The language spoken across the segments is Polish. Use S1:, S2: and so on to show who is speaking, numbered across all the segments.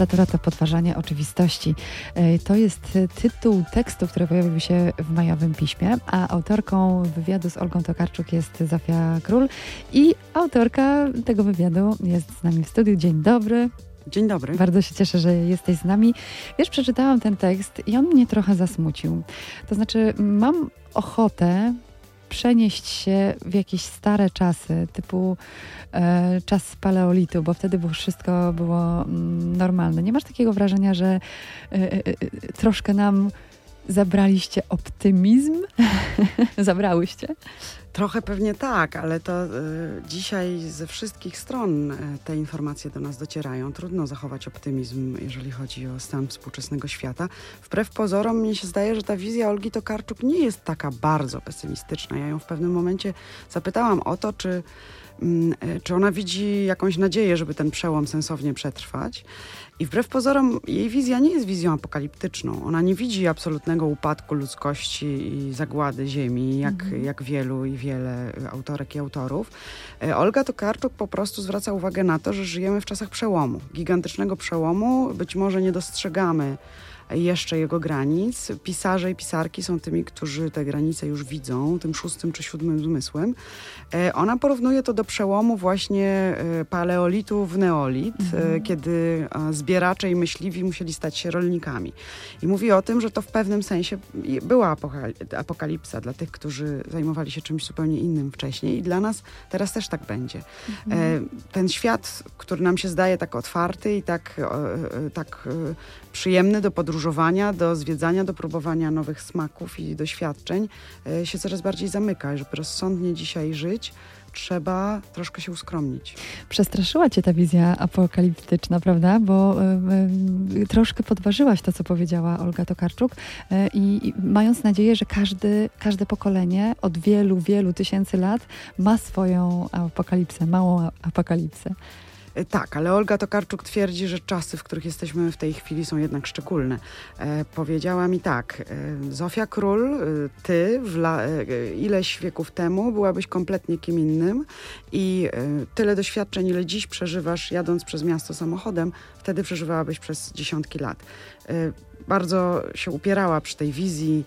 S1: Literatura to podważanie oczywistości. E, to jest tytuł tekstu, który pojawił się w majowym piśmie, a autorką wywiadu z Olgą Tokarczuk jest Zofia Król i autorka tego wywiadu jest z nami w studiu. Dzień dobry.
S2: Dzień dobry.
S1: Bardzo się cieszę, że jesteś z nami. Wiesz, przeczytałam ten tekst i on mnie trochę zasmucił. To znaczy, mam ochotę przenieść się w jakieś stare czasy, typu e, czas paleolitu, bo wtedy było wszystko było mm, normalne. Nie masz takiego wrażenia, że e, e, e troszkę nam zabraliście optymizm? Zabrałyście?
S2: Trochę pewnie tak, ale to y, dzisiaj ze wszystkich stron y, te informacje do nas docierają. Trudno zachować optymizm, jeżeli chodzi o stan współczesnego świata. Wbrew pozorom, mnie się zdaje, że ta wizja Olgi Tokarczuk nie jest taka bardzo pesymistyczna. Ja ją w pewnym momencie zapytałam o to, czy Mm, e, czy ona widzi jakąś nadzieję, żeby ten przełom sensownie przetrwać. I wbrew pozorom jej wizja nie jest wizją apokaliptyczną. Ona nie widzi absolutnego upadku ludzkości i zagłady ziemi, jak, mhm. jak wielu i wiele autorek i autorów. E, Olga Tokarczuk po prostu zwraca uwagę na to, że żyjemy w czasach przełomu, gigantycznego przełomu. Być może nie dostrzegamy jeszcze jego granic. Pisarze i pisarki są tymi, którzy te granice już widzą, tym szóstym czy siódmym zmysłem. E, ona porównuje to do przełomu właśnie e, paleolitu w neolit, e, mhm. kiedy zbieracze i myśliwi musieli stać się rolnikami. I mówi o tym, że to w pewnym sensie była apokalipsa dla tych, którzy zajmowali się czymś zupełnie innym wcześniej i dla nas teraz też tak będzie. Mhm. Ten świat, który nam się zdaje tak otwarty i tak, tak przyjemny do podróżowania, do zwiedzania, do próbowania nowych smaków i doświadczeń, e, się coraz bardziej zamyka. Żeby rozsądnie dzisiaj żyć, trzeba troszkę się uskromnić.
S1: Przestraszyła cię ta wizja apokaliptyczna, prawda? Bo y, y, troszkę podważyłaś to, co powiedziała Olga Tokarczuk y, i mając nadzieję, że każdy, każde pokolenie od wielu, wielu tysięcy lat ma swoją apokalipsę, małą apokalipsę.
S2: E, tak, ale Olga Tokarczuk twierdzi, że czasy, w których jesteśmy w tej chwili są jednak szczególne. E, powiedziała mi tak, e, Zofia Król, e, ty la, e, ileś wieków temu byłabyś kompletnie kim innym i e, tyle doświadczeń, ile dziś przeżywasz jadąc przez miasto samochodem, wtedy przeżywałabyś przez dziesiątki lat. bardzo się upierała przy tej wizji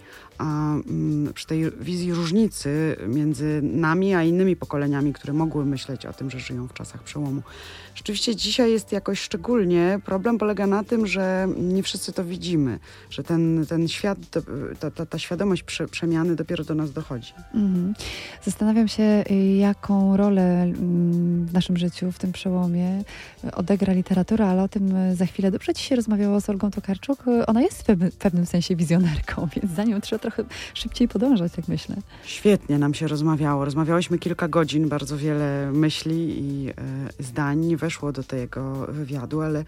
S2: przy tej wizji różnicy między nami a innymi pokoleniami, które mogły myśleć o tym, że żyją w czasach przełomu. Rzeczywiście dzisiaj jest jakoś szczególnie. Problem polega na tym, że nie wszyscy to widzimy, że ten, ten świat, ta, ta, ta świadomość prze, przemiany dopiero do nas dochodzi. Mhm.
S1: Zastanawiam się, jaką rolę mm, w naszym życiu, w tym przełomie odegra literatura, ale o tym za chwilę. Dobrze ci się rozmawiało z Olgą Tokarczuk. Ona jest w pewnym sensie wizjonerką, więc za nią trzeba trochę szybciej podążać, jak myślę.
S2: Świetnie nam się rozmawiało. Rozmawiałyśmy kilka godzin, bardzo wiele myśli i e, zdań weszło do tego wywiadu, ale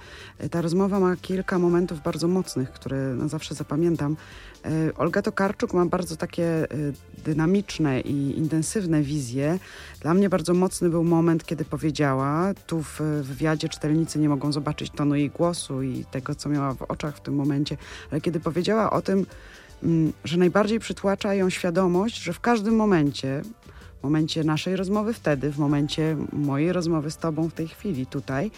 S2: ta rozmowa ma kilka momentów bardzo mocnych, które na zawsze zapamiętam. E, Olga Tokarczuk ma bardzo takie e, dynamiczne i intensywne wizje. Dla mnie bardzo mocny był moment, kiedy powiedziała, tu w wywiadzie czytelnicy nie mogą zobaczyć tonu jej głosu i tego, co miała w oczach w tym momencie, ale kiedy powiedziała o tym, że najbardziej przytłacza ją świadomość, że w każdym momencie, w momencie naszej rozmowy wtedy, w momencie mojej rozmowy z tobą w tej chwili tutaj,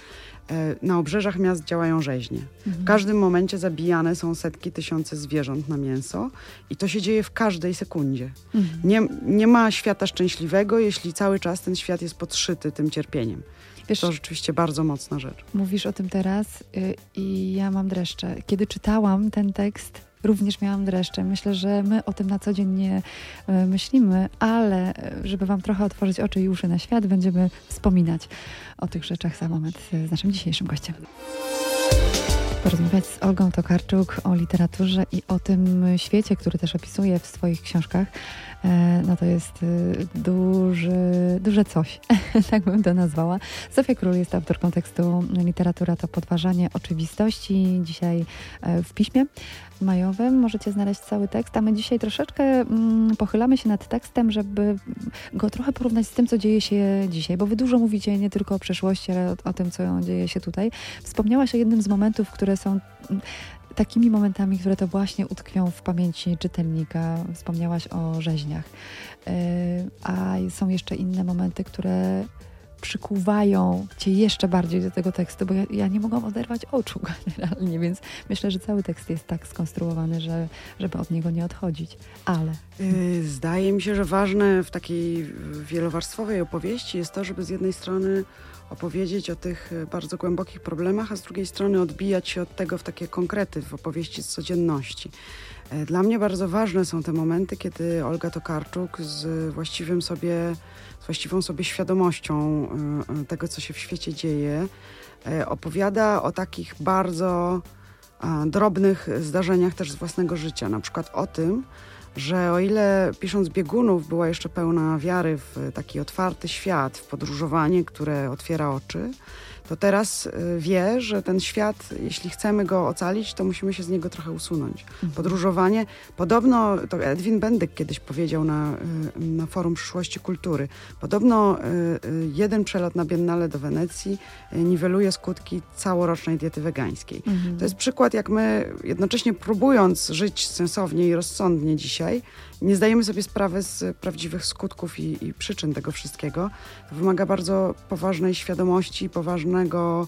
S2: e, na obrzeżach miast działają rzeźnie. Mhm. W każdym momencie zabijane są setki tysiące zwierząt na mięso i to się dzieje w każdej sekundzie. Mhm. Nie, nie ma świata szczęśliwego, jeśli cały czas ten świat jest podszyty tym cierpieniem. Wiesz, to rzeczywiście bardzo mocna rzecz.
S1: Mówisz o tym teraz yy, i ja mam dreszcze. Kiedy czytałam ten tekst, również miałam dreszcze. Myślę, że my o tym na co dzień nie e, myślimy, ale e, żeby Wam trochę otworzyć oczy i uszy na świat, będziemy wspominać o tych rzeczach za moment z naszym dzisiejszym gościem porozmawiać z Olgą Tokarczuk o literaturze i o tym świecie, który też opisuje w swoich książkach. E, no to jest duży, duże coś, tak bym to nazwała. Sofia Król jest autorką tekstu Literatura to podważanie oczywistości. Dzisiaj w piśmie majowym możecie znaleźć cały tekst, a my dzisiaj troszeczkę mm, pochylamy się nad tekstem, żeby go trochę porównać z tym, co dzieje się dzisiaj, bo wy dużo mówicie nie tylko o przeszłości, ale o, o tym, co dzieje się tutaj. Wspomniałaś o jednym z momentów, które są mm, takimi momentami, które to właśnie utkwią w pamięci czytelnika. Wspomniałaś o rzeźniach, yy, a są jeszcze inne momenty, które przykuwają cię jeszcze bardziej do tego tekstu, bo ja, ja, nie mogłam oderwać oczu generalnie, więc myślę, że cały tekst jest tak skonstruowany, że, żeby od niego nie odchodzić. Ale...
S2: Y, zdaje mi się, że ważne w takiej wielowarstwowej opowieści jest to, żeby z jednej strony opowiedzieć o tych bardzo głębokich problemach, a z drugiej strony odbijać się od tego w takie konkrety, w opowieści z codzienności. E, dla mnie bardzo ważne są te momenty, kiedy Olga Tokarczuk z właściwym sobie, z właściwą sobie świadomością e, e, tego, co się w świecie dzieje, opowiada o takich bardzo drobnych zdarzeniach też z własnego życia. Na przykład o tym, że o ile pisząc biegunów była jeszcze pełna wiary w taki otwarty świat, w podróżowanie, które otwiera oczy, to teraz y, wie, że ten świat, jeśli chcemy go ocalić, to musimy się z niego trochę usunąć. Mhm. Podróżowanie, podobno, to Edwin Bendyk kiedyś powiedział na, y, na forum Przyszłości Kultury, podobno y, jeden przelot na Biennale do Wenecji niweluje skutki całorocznej diety wegańskiej. Mhm. To jest przykład, jak my jednocześnie próbując żyć sensownie i rozsądnie dzisiaj, nie zdajemy sobie sprawy z prawdziwych skutków i, i przyczyn tego wszystkiego. To wymaga bardzo poważnej świadomości, poważnego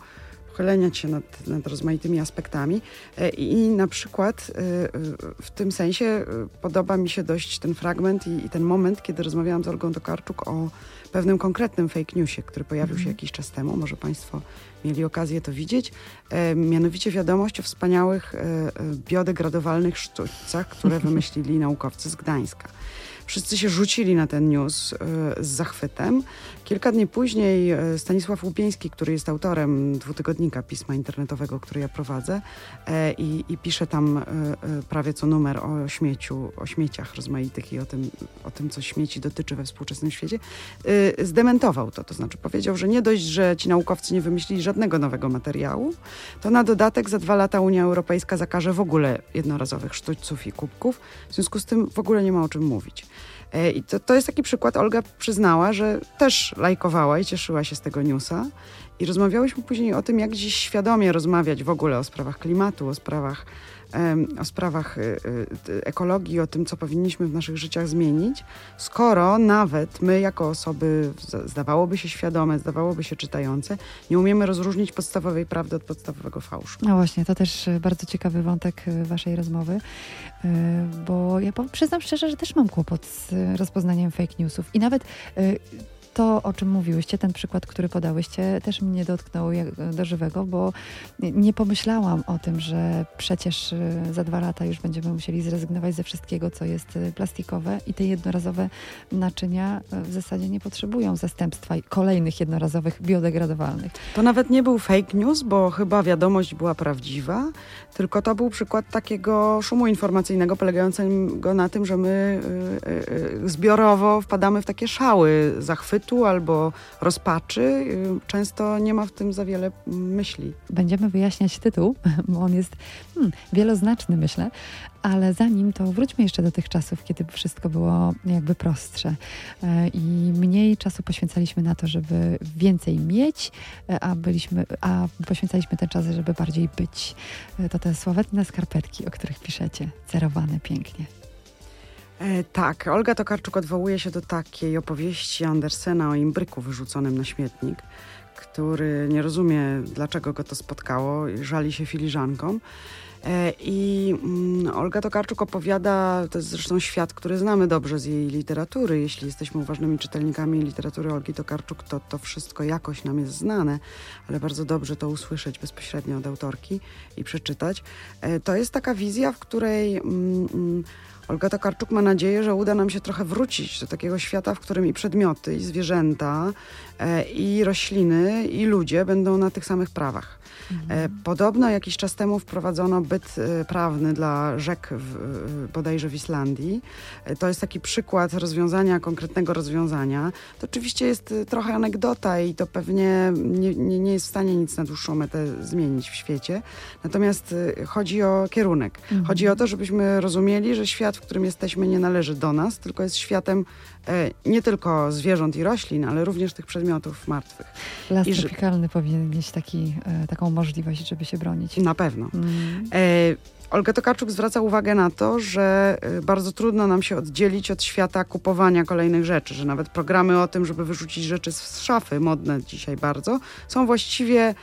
S2: pochylenia się nad, nad rozmaitymi aspektami. E, I na przykład e, w tym sensie e, podoba mi się dość ten fragment i, i ten moment, kiedy rozmawiałam z Olgą Tokarczuk o pewnym konkretnym fake newsie, który pojawił się mhm. jakiś czas temu. Może Państwo mieli okazję to widzieć. E, mianowicie wiadomość o wspaniałych e, biodegradowalnych sztućcach, które wymyślili naukowcy z Gdańska. Wszyscy się rzucili na ten news e, z zachwytem. Kilka dni później e, Stanisław Łupieński, który jest autorem dwutygodnika pisma internetowego, który ja prowadzę e, i, i pisze tam prawie co numer o śmieciu, o śmieciach rozmaitych i o tym, o tym, co śmieci dotyczy we współczesnym świecie, zdementował to. To znaczy powiedział, że nie dość, że ci naukowcy nie wymyślili żadnego nowego materiału, to na dodatek za dwa lata Unia Europejska zakaże w ogóle jednorazowych sztućców i kubków. W związku z tym w ogóle nie ma o czym mówić. E, I to, to jest taki przykład. Olga przyznała, że też lajkowała i cieszyła się z tego newsa. I rozmawiałyśmy później o tym, jak dziś świadomie rozmawiać w ogóle o sprawach klimatu, o sprawach o sprawach y, y, ekologii, o tym, co powinniśmy w naszych życiach zmienić, skoro nawet my, jako osoby, zdawałoby się świadome, zdawałoby się czytające, nie umiemy rozróżnić podstawowej prawdy od podstawowego fałszu.
S1: No właśnie, to też y, bardzo ciekawy wątek waszej rozmowy, bo ja przyznam szczerze, że też mam kłopot z rozpoznaniem fake newsów i nawet to, o czym mówiłyście, ten przykład, który podałyście, też mnie dotknął jak, do żywego, bo nie pomyślałam o tym, że przecież y, za dwa lata już będziemy musieli zrezygnować ze wszystkiego, co jest y, plastikowe i te jednorazowe naczynia y, w zasadzie nie potrzebują zastępstwa kolejnych jednorazowych biodegradowalnych.
S2: To nawet nie był fake news, bo chyba wiadomość była prawdziwa, tylko to był przykład takiego szumu informacyjnego polegającego na tym, że my zbiorowo wpadamy w takie szały zachwytu, albo rozpaczy. Y, często nie ma w tym za wiele myśli.
S1: Będziemy wyjaśniać tytuł, bo on jest hmm, wieloznaczny, myślę. Ale zanim to wróćmy jeszcze do tych czasów, kiedy wszystko było jakby prostsze e, i mniej czasu poświęcaliśmy na to, żeby więcej mieć, e, a, byliśmy, a poświęcaliśmy ten czas, żeby bardziej być. E, to te sławetne skarpetki, o których piszecie, cerowane pięknie.
S2: E, tak, Olga Tokarczuk odwołuje się do takiej opowieści Andersena o imbryku wyrzuconym na śmietnik, który nie rozumie, dlaczego go to spotkało żali się filiżankom. E, I mm, Olga Tokarczuk opowiada, to jest zresztą świat, który znamy dobrze z jej literatury. Jeśli jesteśmy uważnymi czytelnikami literatury Olgi Tokarczuk, to to wszystko jakoś nam jest znane, ale bardzo dobrze to usłyszeć bezpośrednio od autorki i przeczytać. E, to jest taka wizja, w której mm, mm, Olga Tokarczuk ma nadzieję, że uda nam się trochę wrócić do takiego świata, w którym i przedmioty, i zwierzęta, e, i rośliny, i ludzie będą na tych samych prawach. Mhm. Podobno jakiś czas temu wprowadzono byt e, prawny dla rzek w, bodajże w Islandii. E, to jest taki przykład rozwiązania, konkretnego rozwiązania. To oczywiście jest trochę anegdota i to pewnie nie, nie, nie jest w stanie nic na dłuższą metę zmienić w świecie. Natomiast chodzi o kierunek. Mhm. Chodzi o to, żebyśmy rozumieli, że świat, w którym jesteśmy, nie należy do nas, tylko jest światem E, nie tylko zwierząt i roślin, ale również tych przedmiotów martwych.
S1: Las tropikalny że... powinien mieć taki, e, taką możliwość, żeby się bronić.
S2: Na pewno. Mm. E, Olga Tokarczuk zwraca uwagę na to, że y, bardzo trudno nam się oddzielić od świata kupowania kolejnych rzeczy, że nawet programy o tym, żeby wyrzucić rzeczy z szafy, modne dzisiaj bardzo, są właściwie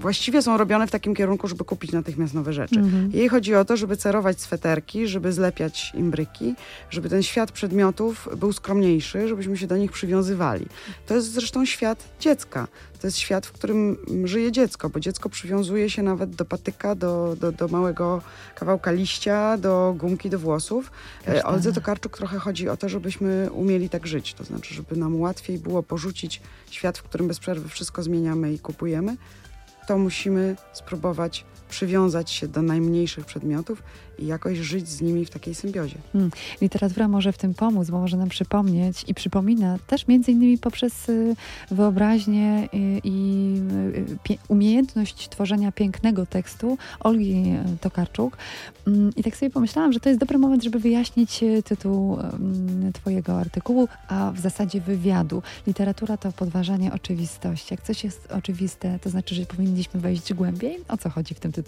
S2: właściwie są robione w takim kierunku, żeby kupić natychmiast nowe rzeczy. Mhm. Jej chodzi o to, żeby cerować sweterki, żeby zlepiać imbryki, żeby ten świat przedmiotów był skromniejszy, żebyśmy się do nich przywiązywali. To jest zresztą świat dziecka. To jest świat, w którym żyje dziecko, bo dziecko przywiązuje się nawet do patyka, do, do, do małego kawałka liścia, do gumki do włosów. E, Oldze Tokarczuk trochę chodzi o to, żebyśmy umieli tak żyć. To znaczy, żeby nam łatwiej było porzucić świat, w którym bez przerwy wszystko zmieniamy i kupujemy, to musimy spróbować przywiązać się do najmniejszych przedmiotów i jakoś żyć z nimi w takiej symbiozie. Hmm.
S1: Literatura może w tym pomóc, bo może nam przypomnieć i przypomina też między innymi poprzez y, wyobraźnię y, i y, umiejętność tworzenia pięknego tekstu Olgi Tokarczuk. Hmm, I tak sobie pomyślałam, że to jest dobry moment, żeby wyjaśnić tytuł hmm, twojego artykułu, a w zasadzie wywiadu. Literatura to podważanie oczywistości. Jak coś jest oczywiste, to znaczy, że powinniśmy wejść głębiej? O co chodzi w tym tytule?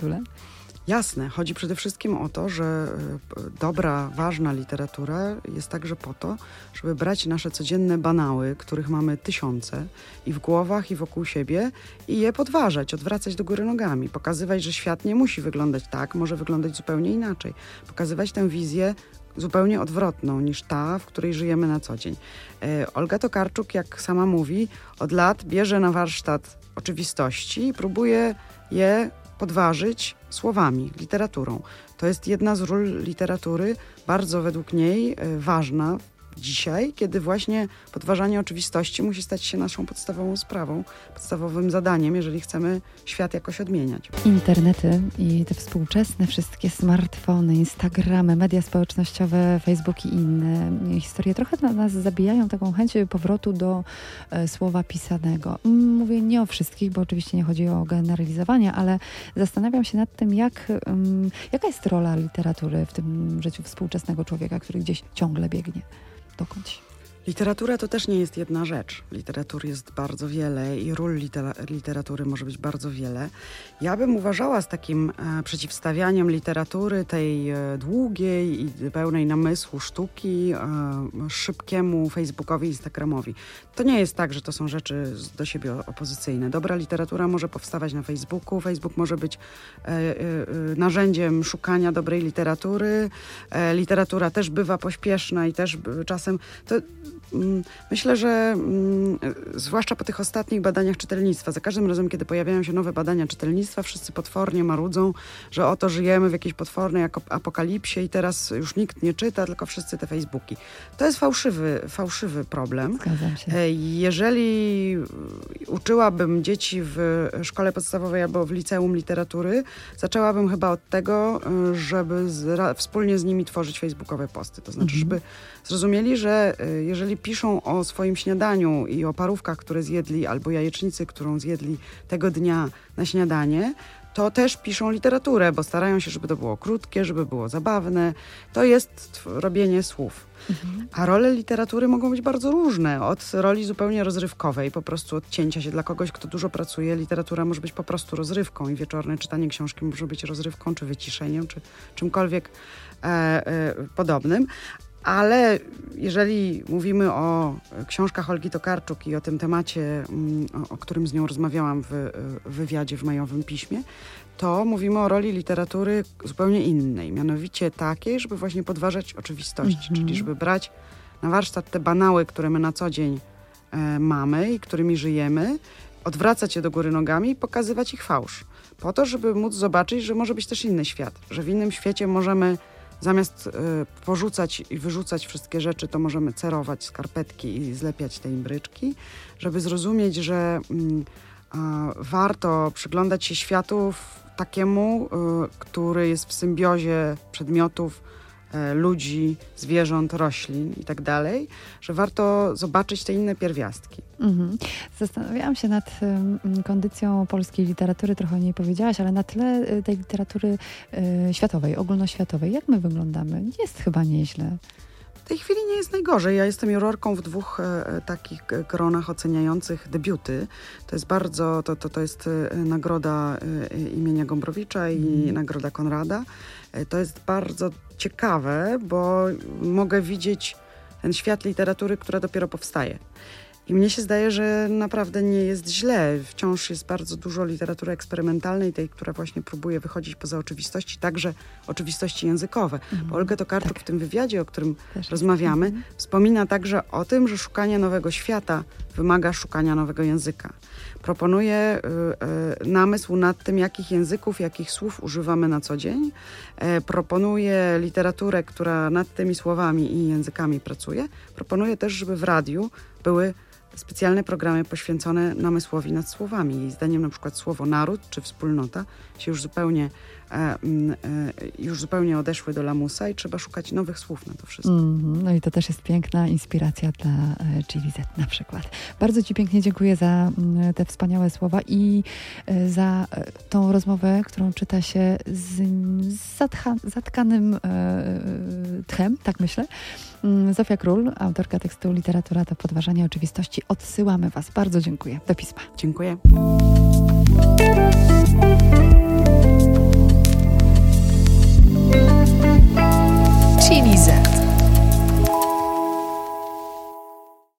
S2: Jasne, chodzi przede wszystkim o to, że e, dobra, ważna literatura jest także po to, żeby brać nasze codzienne banały, których mamy tysiące i w głowach, i wokół siebie, i je podważać, odwracać do góry nogami, pokazywać, że świat nie musi wyglądać tak, może wyglądać zupełnie inaczej, pokazywać tę wizję zupełnie odwrotną niż ta, w której żyjemy na co dzień. E, Olga Tokarczuk, jak sama mówi, od lat bierze na warsztat oczywistości i próbuje je podważyć słowami, literaturą. To jest jedna z ról literatury, bardzo według niej e, ważna dzisiaj, kiedy właśnie podważanie oczywistości musi stać się naszą podstawową sprawą, podstawowym zadaniem, jeżeli chcemy świat jakoś odmieniać.
S1: Internety i te współczesne wszystkie smartfony, Instagramy, media społecznościowe, Facebook i inne historie trochę nas zabijają taką chęć powrotu do e, słowa pisanego. Mówię nie o wszystkich, bo oczywiście nie chodzi o generalizowanie, ale zastanawiam się nad tym, jak, um, jaka jest rola literatury w tym życiu współczesnego człowieka, który gdzieś ciągle biegnie 的空气。
S2: Literatura to też nie jest jedna rzecz. Literatury jest bardzo wiele i ról literatury może być bardzo wiele. Ja bym uważała z takim e, przeciwstawianiem literatury, tej e, długiej i pełnej namysłu sztuki, e, szybkiemu Facebookowi, Instagramowi. To nie jest tak, że to są rzeczy do siebie opozycyjne. Dobra literatura może powstawać na Facebooku, Facebook może być e, e, e, narzędziem szukania dobrej literatury. literatura też bywa pośpieszna i też czasem. To, myślę, że mm, zwłaszcza po tych ostatnich badaniach czytelnictwa, za każdym razem, kiedy pojawiają się nowe badania czytelnictwa, wszyscy potwornie marudzą, że oto żyjemy w jakiejś potwornej apokalipsie i teraz już nikt nie czyta, tylko wszyscy te Facebooki. To jest fałszywy, fałszywy problem. E, jeżeli uczyłabym dzieci w szkole podstawowej albo w liceum literatury, zaczęłabym chyba od tego, e, żeby z, wspólnie z nimi tworzyć facebookowe posty. To znaczy, mhm. żeby zrozumieli, że e, jeżeli piszą o swoim śniadaniu i o parówkach, które zjedli, albo jajecznicy, którą zjedli tego dnia na śniadanie, to też piszą literaturę, bo starają się, żeby to było krótkie, żeby było zabawne. To jest robienie słów. Mhm. A role literatury mogą być bardzo różne. Od roli zupełnie rozrywkowej, po prostu odcięcia się dla kogoś, kto dużo pracuje. Literatura może być po prostu rozrywką i wieczorne czytanie książki może być rozrywką, czy wyciszeniem, czy czymkolwiek e, e, podobnym. Ale jeżeli mówimy o książkach Olgi Tokarczuk i o tym temacie, mm, o, którym z nią rozmawiałam w, wywiadzie w majowym piśmie, to mówimy o roli literatury zupełnie innej, mianowicie takiej, żeby właśnie podważać oczywistości, -hmm. czyli żeby brać na warsztat te banały, które my na co dzień e, mamy i którymi żyjemy, odwracać je do góry nogami i pokazywać ich fałsz. Po to, żeby móc zobaczyć, że może być też inny świat, że w innym świecie możemy Zamiast y, porzucać i wyrzucać wszystkie rzeczy, to możemy cerować skarpetki i zlepiać te imbryczki, żeby zrozumieć, że y, warto przyglądać się światu takiemu, y, który jest w symbiozie przedmiotów, ludzi, zwierząt, roślin i tak dalej, że warto zobaczyć te inne pierwiastki. Mhm.
S1: Zastanawiałam się nad kondycją polskiej literatury, trochę o niej powiedziałaś, ale na tle e, tej literatury e, światowej, ogólnoświatowej. Jak my wyglądamy? Jest chyba nieźle.
S2: W tej chwili nie jest najgorzej. Ja jestem jurorką w dwóch e, takich gronach oceniających debiuty. To jest bardzo, to, to, to jest e, nagroda e, imienia Gombrowicza i mm. nagroda Konrada. E, to jest bardzo ciekawe, bo mogę widzieć ten świat literatury, która dopiero powstaje. I mnie się zdaje, że naprawdę nie jest źle. Wciąż jest bardzo dużo literatury eksperymentalnej, tej, która właśnie próbuje wychodzić poza oczywistości, także oczywistości językowe. Mhm. Olga Tokarczuk tak. w tym wywiadzie, o którym Też rozmawiamy. Mhm. wspomina także o tym, że szukanie nowego świata wymaga szukania nowego języka. Proponuje y, y, namysł nad tym, jakich języków, jakich słów używamy na co dzień. E, proponuje literaturę, która nad tymi słowami i językami pracuje. Proponuje też, żeby w radiu były specjalne programy poświęcone namysłowi nad słowami. Jej zdaniem na przykład słowo naród czy wspólnota się już zupełnie, już zupełnie odeszły do lamusa i trzeba szukać nowych słów na to wszystko. Mm,
S1: no i to też jest piękna inspiracja dla e, GVZ na przykład. Bardzo Ci pięknie dziękuję za mm, te wspaniałe słowa i e, za e, tą rozmowę, którą czyta się z, z zatkanym e, tchem, tak myślę. Mm, Zofia Król, autorka tekstu Literatura to podważanie oczywistości. Odsyłamy Was. Bardzo dziękuję. Do pisma.
S2: Dziękuję.